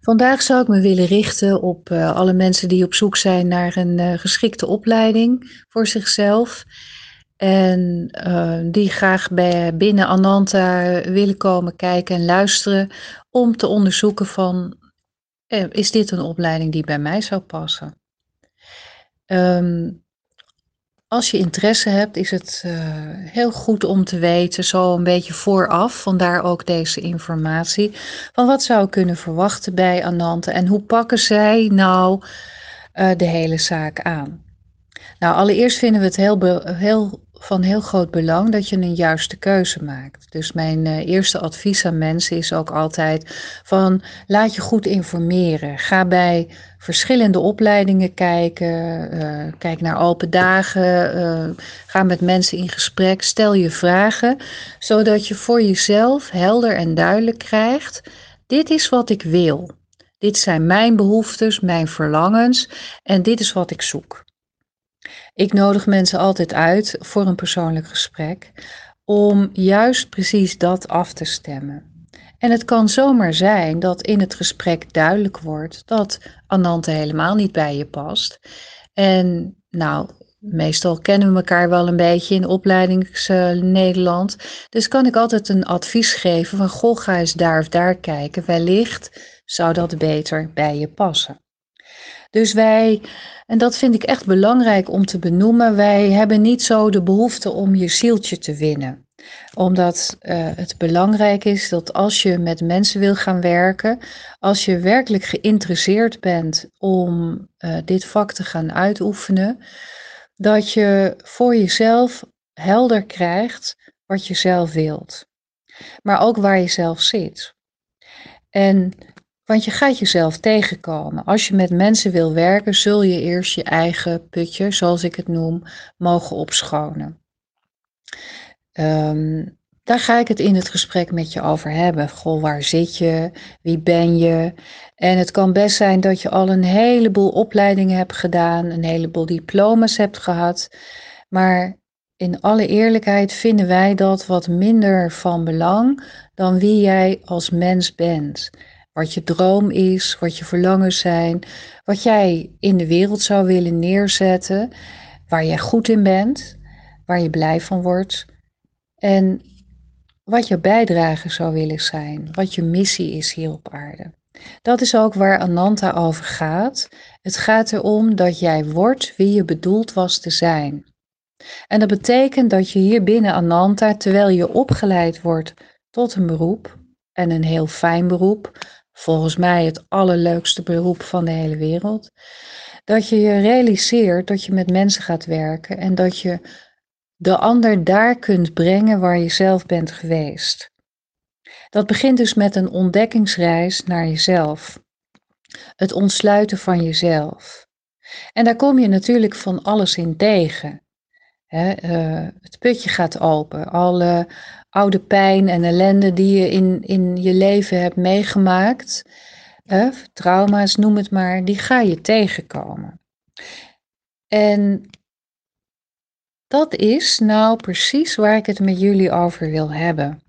Vandaag zou ik me willen richten op uh, alle mensen die op zoek zijn naar een uh, geschikte opleiding voor zichzelf. En uh, die graag bij, binnen Ananta willen komen kijken en luisteren om te onderzoeken van, is dit een opleiding die bij mij zou passen? Um, als je interesse hebt, is het uh, heel goed om te weten, zo een beetje vooraf, vandaar ook deze informatie, van wat zou ik kunnen verwachten bij Anante en hoe pakken zij nou uh, de hele zaak aan. Nou, allereerst vinden we het heel, heel van heel groot belang dat je een juiste keuze maakt. Dus mijn uh, eerste advies aan mensen is ook altijd van laat je goed informeren. Ga bij verschillende opleidingen kijken, uh, kijk naar open dagen, uh, ga met mensen in gesprek, stel je vragen, zodat je voor jezelf helder en duidelijk krijgt, dit is wat ik wil. Dit zijn mijn behoeftes, mijn verlangens en dit is wat ik zoek. Ik nodig mensen altijd uit voor een persoonlijk gesprek om juist precies dat af te stemmen. En het kan zomaar zijn dat in het gesprek duidelijk wordt dat Anante helemaal niet bij je past. En nou, meestal kennen we elkaar wel een beetje in opleidings uh, Nederland. Dus kan ik altijd een advies geven van goh, ga eens daar of daar kijken. Wellicht zou dat beter bij je passen. Dus wij, en dat vind ik echt belangrijk om te benoemen, wij hebben niet zo de behoefte om je zieltje te winnen omdat uh, het belangrijk is dat als je met mensen wil gaan werken, als je werkelijk geïnteresseerd bent om uh, dit vak te gaan uitoefenen, dat je voor jezelf helder krijgt wat je zelf wilt. Maar ook waar je zelf zit. En want je gaat jezelf tegenkomen. Als je met mensen wil werken, zul je eerst je eigen putje, zoals ik het noem, mogen opschonen. Um, daar ga ik het in het gesprek met je over hebben. Goh, waar zit je? Wie ben je? En het kan best zijn dat je al een heleboel opleidingen hebt gedaan, een heleboel diploma's hebt gehad. Maar in alle eerlijkheid vinden wij dat wat minder van belang dan wie jij als mens bent. Wat je droom is, wat je verlangens zijn, wat jij in de wereld zou willen neerzetten, waar jij goed in bent, waar je blij van wordt. En wat je bijdrage zou willen zijn, wat je missie is hier op aarde. Dat is ook waar Ananta over gaat. Het gaat erom dat jij wordt wie je bedoeld was te zijn. En dat betekent dat je hier binnen Ananta, terwijl je opgeleid wordt tot een beroep, en een heel fijn beroep, volgens mij het allerleukste beroep van de hele wereld, dat je je realiseert dat je met mensen gaat werken en dat je de ander daar kunt brengen waar je zelf bent geweest. Dat begint dus met een ontdekkingsreis naar jezelf. Het ontsluiten van jezelf. En daar kom je natuurlijk van alles in tegen. uh, het putje gaat open. Alle oude pijn en ellende die je in, in je leven hebt meegemaakt, trauma's noem het maar, die ga je tegenkomen. En dat is nou precies waar ik het met jullie over wil hebben.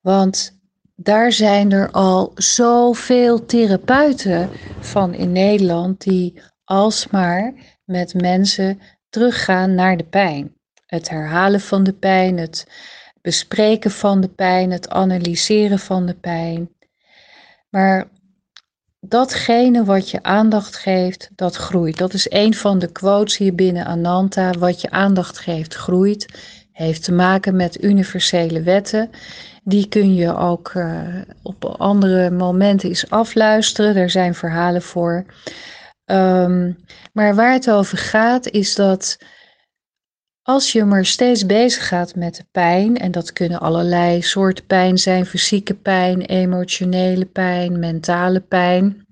Want daar zijn er al zoveel therapeuten van in Nederland die alsmaar met mensen teruggaan naar de pijn. Het herhalen van de pijn, het bespreken van de pijn, het analyseren van de pijn. Maar datgene wat je aandacht geeft, dat groeit. Dat is een van de quotes hier binnen Ananta. Wat je aandacht geeft, groeit. Heeft te maken met universele wetten. Die kun je ook uh, op andere momenten eens afluisteren. Er zijn verhalen voor. Um, maar waar het over gaat, is dat als je maar steeds bezig gaat met de pijn, en dat kunnen allerlei soorten pijn zijn: fysieke pijn, emotionele pijn, mentale pijn,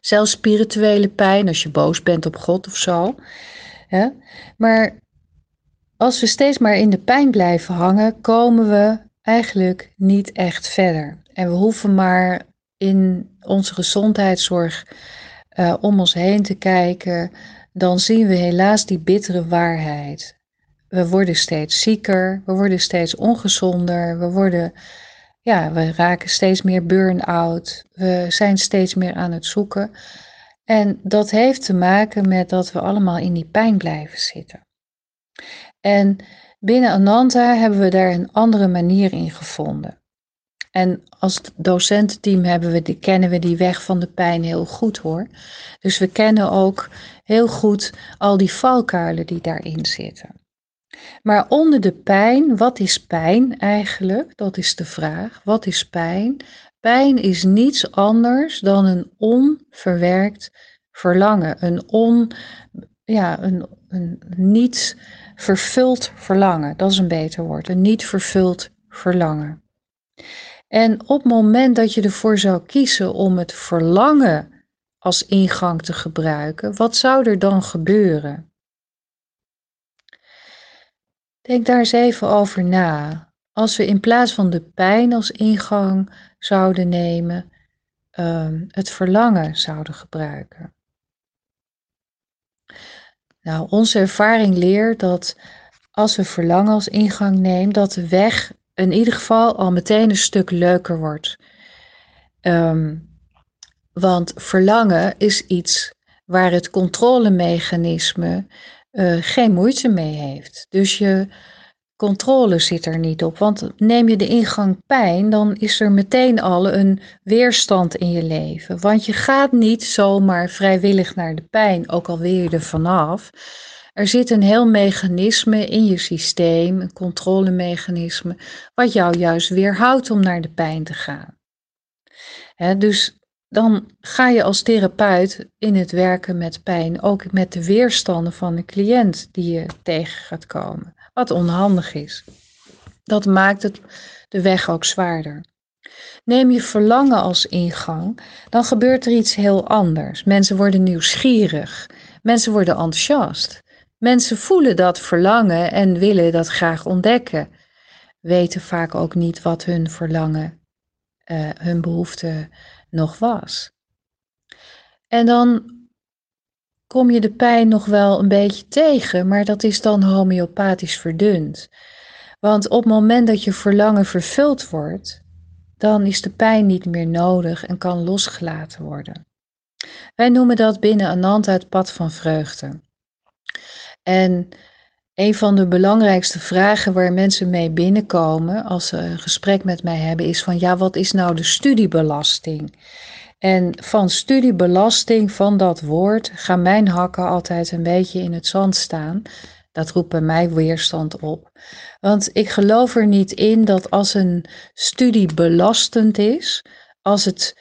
zelfs spirituele pijn als je boos bent op God of zo. Maar als we steeds maar in de pijn blijven hangen, komen we eigenlijk niet echt verder. En we hoeven maar in onze gezondheidszorg uh, om ons heen te kijken dan zien we helaas die bittere waarheid. We worden steeds zieker, we worden steeds ongezonder, we worden ja, we raken steeds meer burn-out. We zijn steeds meer aan het zoeken. En dat heeft te maken met dat we allemaal in die pijn blijven zitten. En binnen Ananta hebben we daar een andere manier in gevonden. En als docententeam hebben we die, kennen we die weg van de pijn heel goed hoor. Dus we kennen ook heel goed al die valkuilen die daarin zitten. Maar onder de pijn, wat is pijn eigenlijk? Dat is de vraag. Wat is pijn? Pijn is niets anders dan een onverwerkt verlangen, een, on, ja, een, een niet vervuld verlangen. Dat is een beter woord, een niet vervuld verlangen. En op het moment dat je ervoor zou kiezen om het verlangen als ingang te gebruiken, wat zou er dan gebeuren? Denk daar eens even over na. Als we in plaats van de pijn als ingang zouden nemen, um, het verlangen zouden gebruiken. Nou, onze ervaring leert dat als we verlangen als ingang nemen, dat de weg in ieder geval al meteen een stuk leuker wordt. Um, want verlangen is iets waar het controlemechanisme uh, geen moeite mee heeft. Dus je controle zit er niet op. Want neem je de ingang pijn, dan is er meteen al een weerstand in je leven. Want je gaat niet zomaar vrijwillig naar de pijn, ook al wil je er vanaf. Er zit een heel mechanisme in je systeem, een controlemechanisme, wat jou juist weerhoudt om naar de pijn te gaan. dus dan ga je als therapeut in het werken met pijn, ook met de weerstanden van de cliënt die je tegen gaat komen, wat onhandig is. Dat maakt het de weg ook zwaarder. Neem je verlangen als ingang, dan gebeurt er iets heel anders. Mensen worden nieuwsgierig, mensen worden enthousiast. Mensen voelen dat verlangen en willen dat graag ontdekken, weten vaak ook niet wat hun verlangen, uh, hun behoefte nog was. En dan kom je de pijn nog wel een beetje tegen, maar dat is dan homeopathisch verdund. Want op het moment dat je verlangen vervuld wordt, dan is de pijn niet meer nodig en kan losgelaten worden. Wij noemen dat binnen Ananta het pad van vreugde. En een van de belangrijkste vragen waar mensen mee binnenkomen als ze een gesprek met mij hebben, is van ja, wat is nou de studiebelasting? En van studiebelasting, van dat woord, gaan mijn hakken altijd een beetje in het zand staan. Dat roept bij mij weerstand op. Want ik geloof er niet in dat als een studie belastend is, als het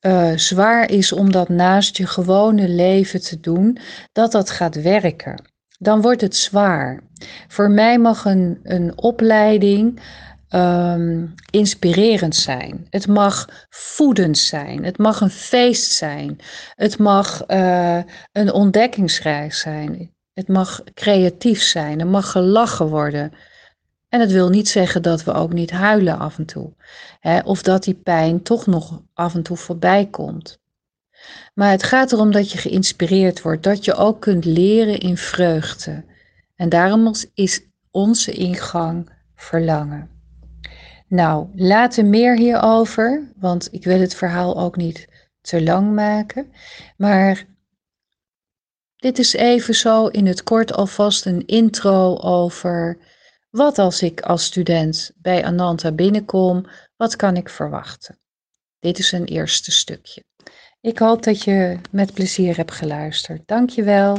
uh, zwaar is om dat naast je gewone leven te doen, dat dat gaat werken dan wordt het zwaar. Voor mij mag een, een opleiding um, inspirerend zijn. Het mag voedend zijn. Het mag een feest zijn. Het mag uh, een ontdekkingsreis zijn. Het mag creatief zijn. Er mag gelachen worden. En het wil niet zeggen dat we ook niet huilen af en toe. Hè, of dat die pijn toch nog af en toe voorbij komt. Maar het gaat erom dat je geïnspireerd wordt, dat je ook kunt leren in vreugde. En daarom is onze ingang verlangen. Nou, later meer hierover, want ik wil het verhaal ook niet te lang maken. Maar dit is even zo in het kort alvast een intro over wat als ik als student bij Ananta binnenkom, wat kan ik verwachten? Dit is een eerste stukje. Ik hoop dat je met plezier hebt geluisterd. Dankjewel.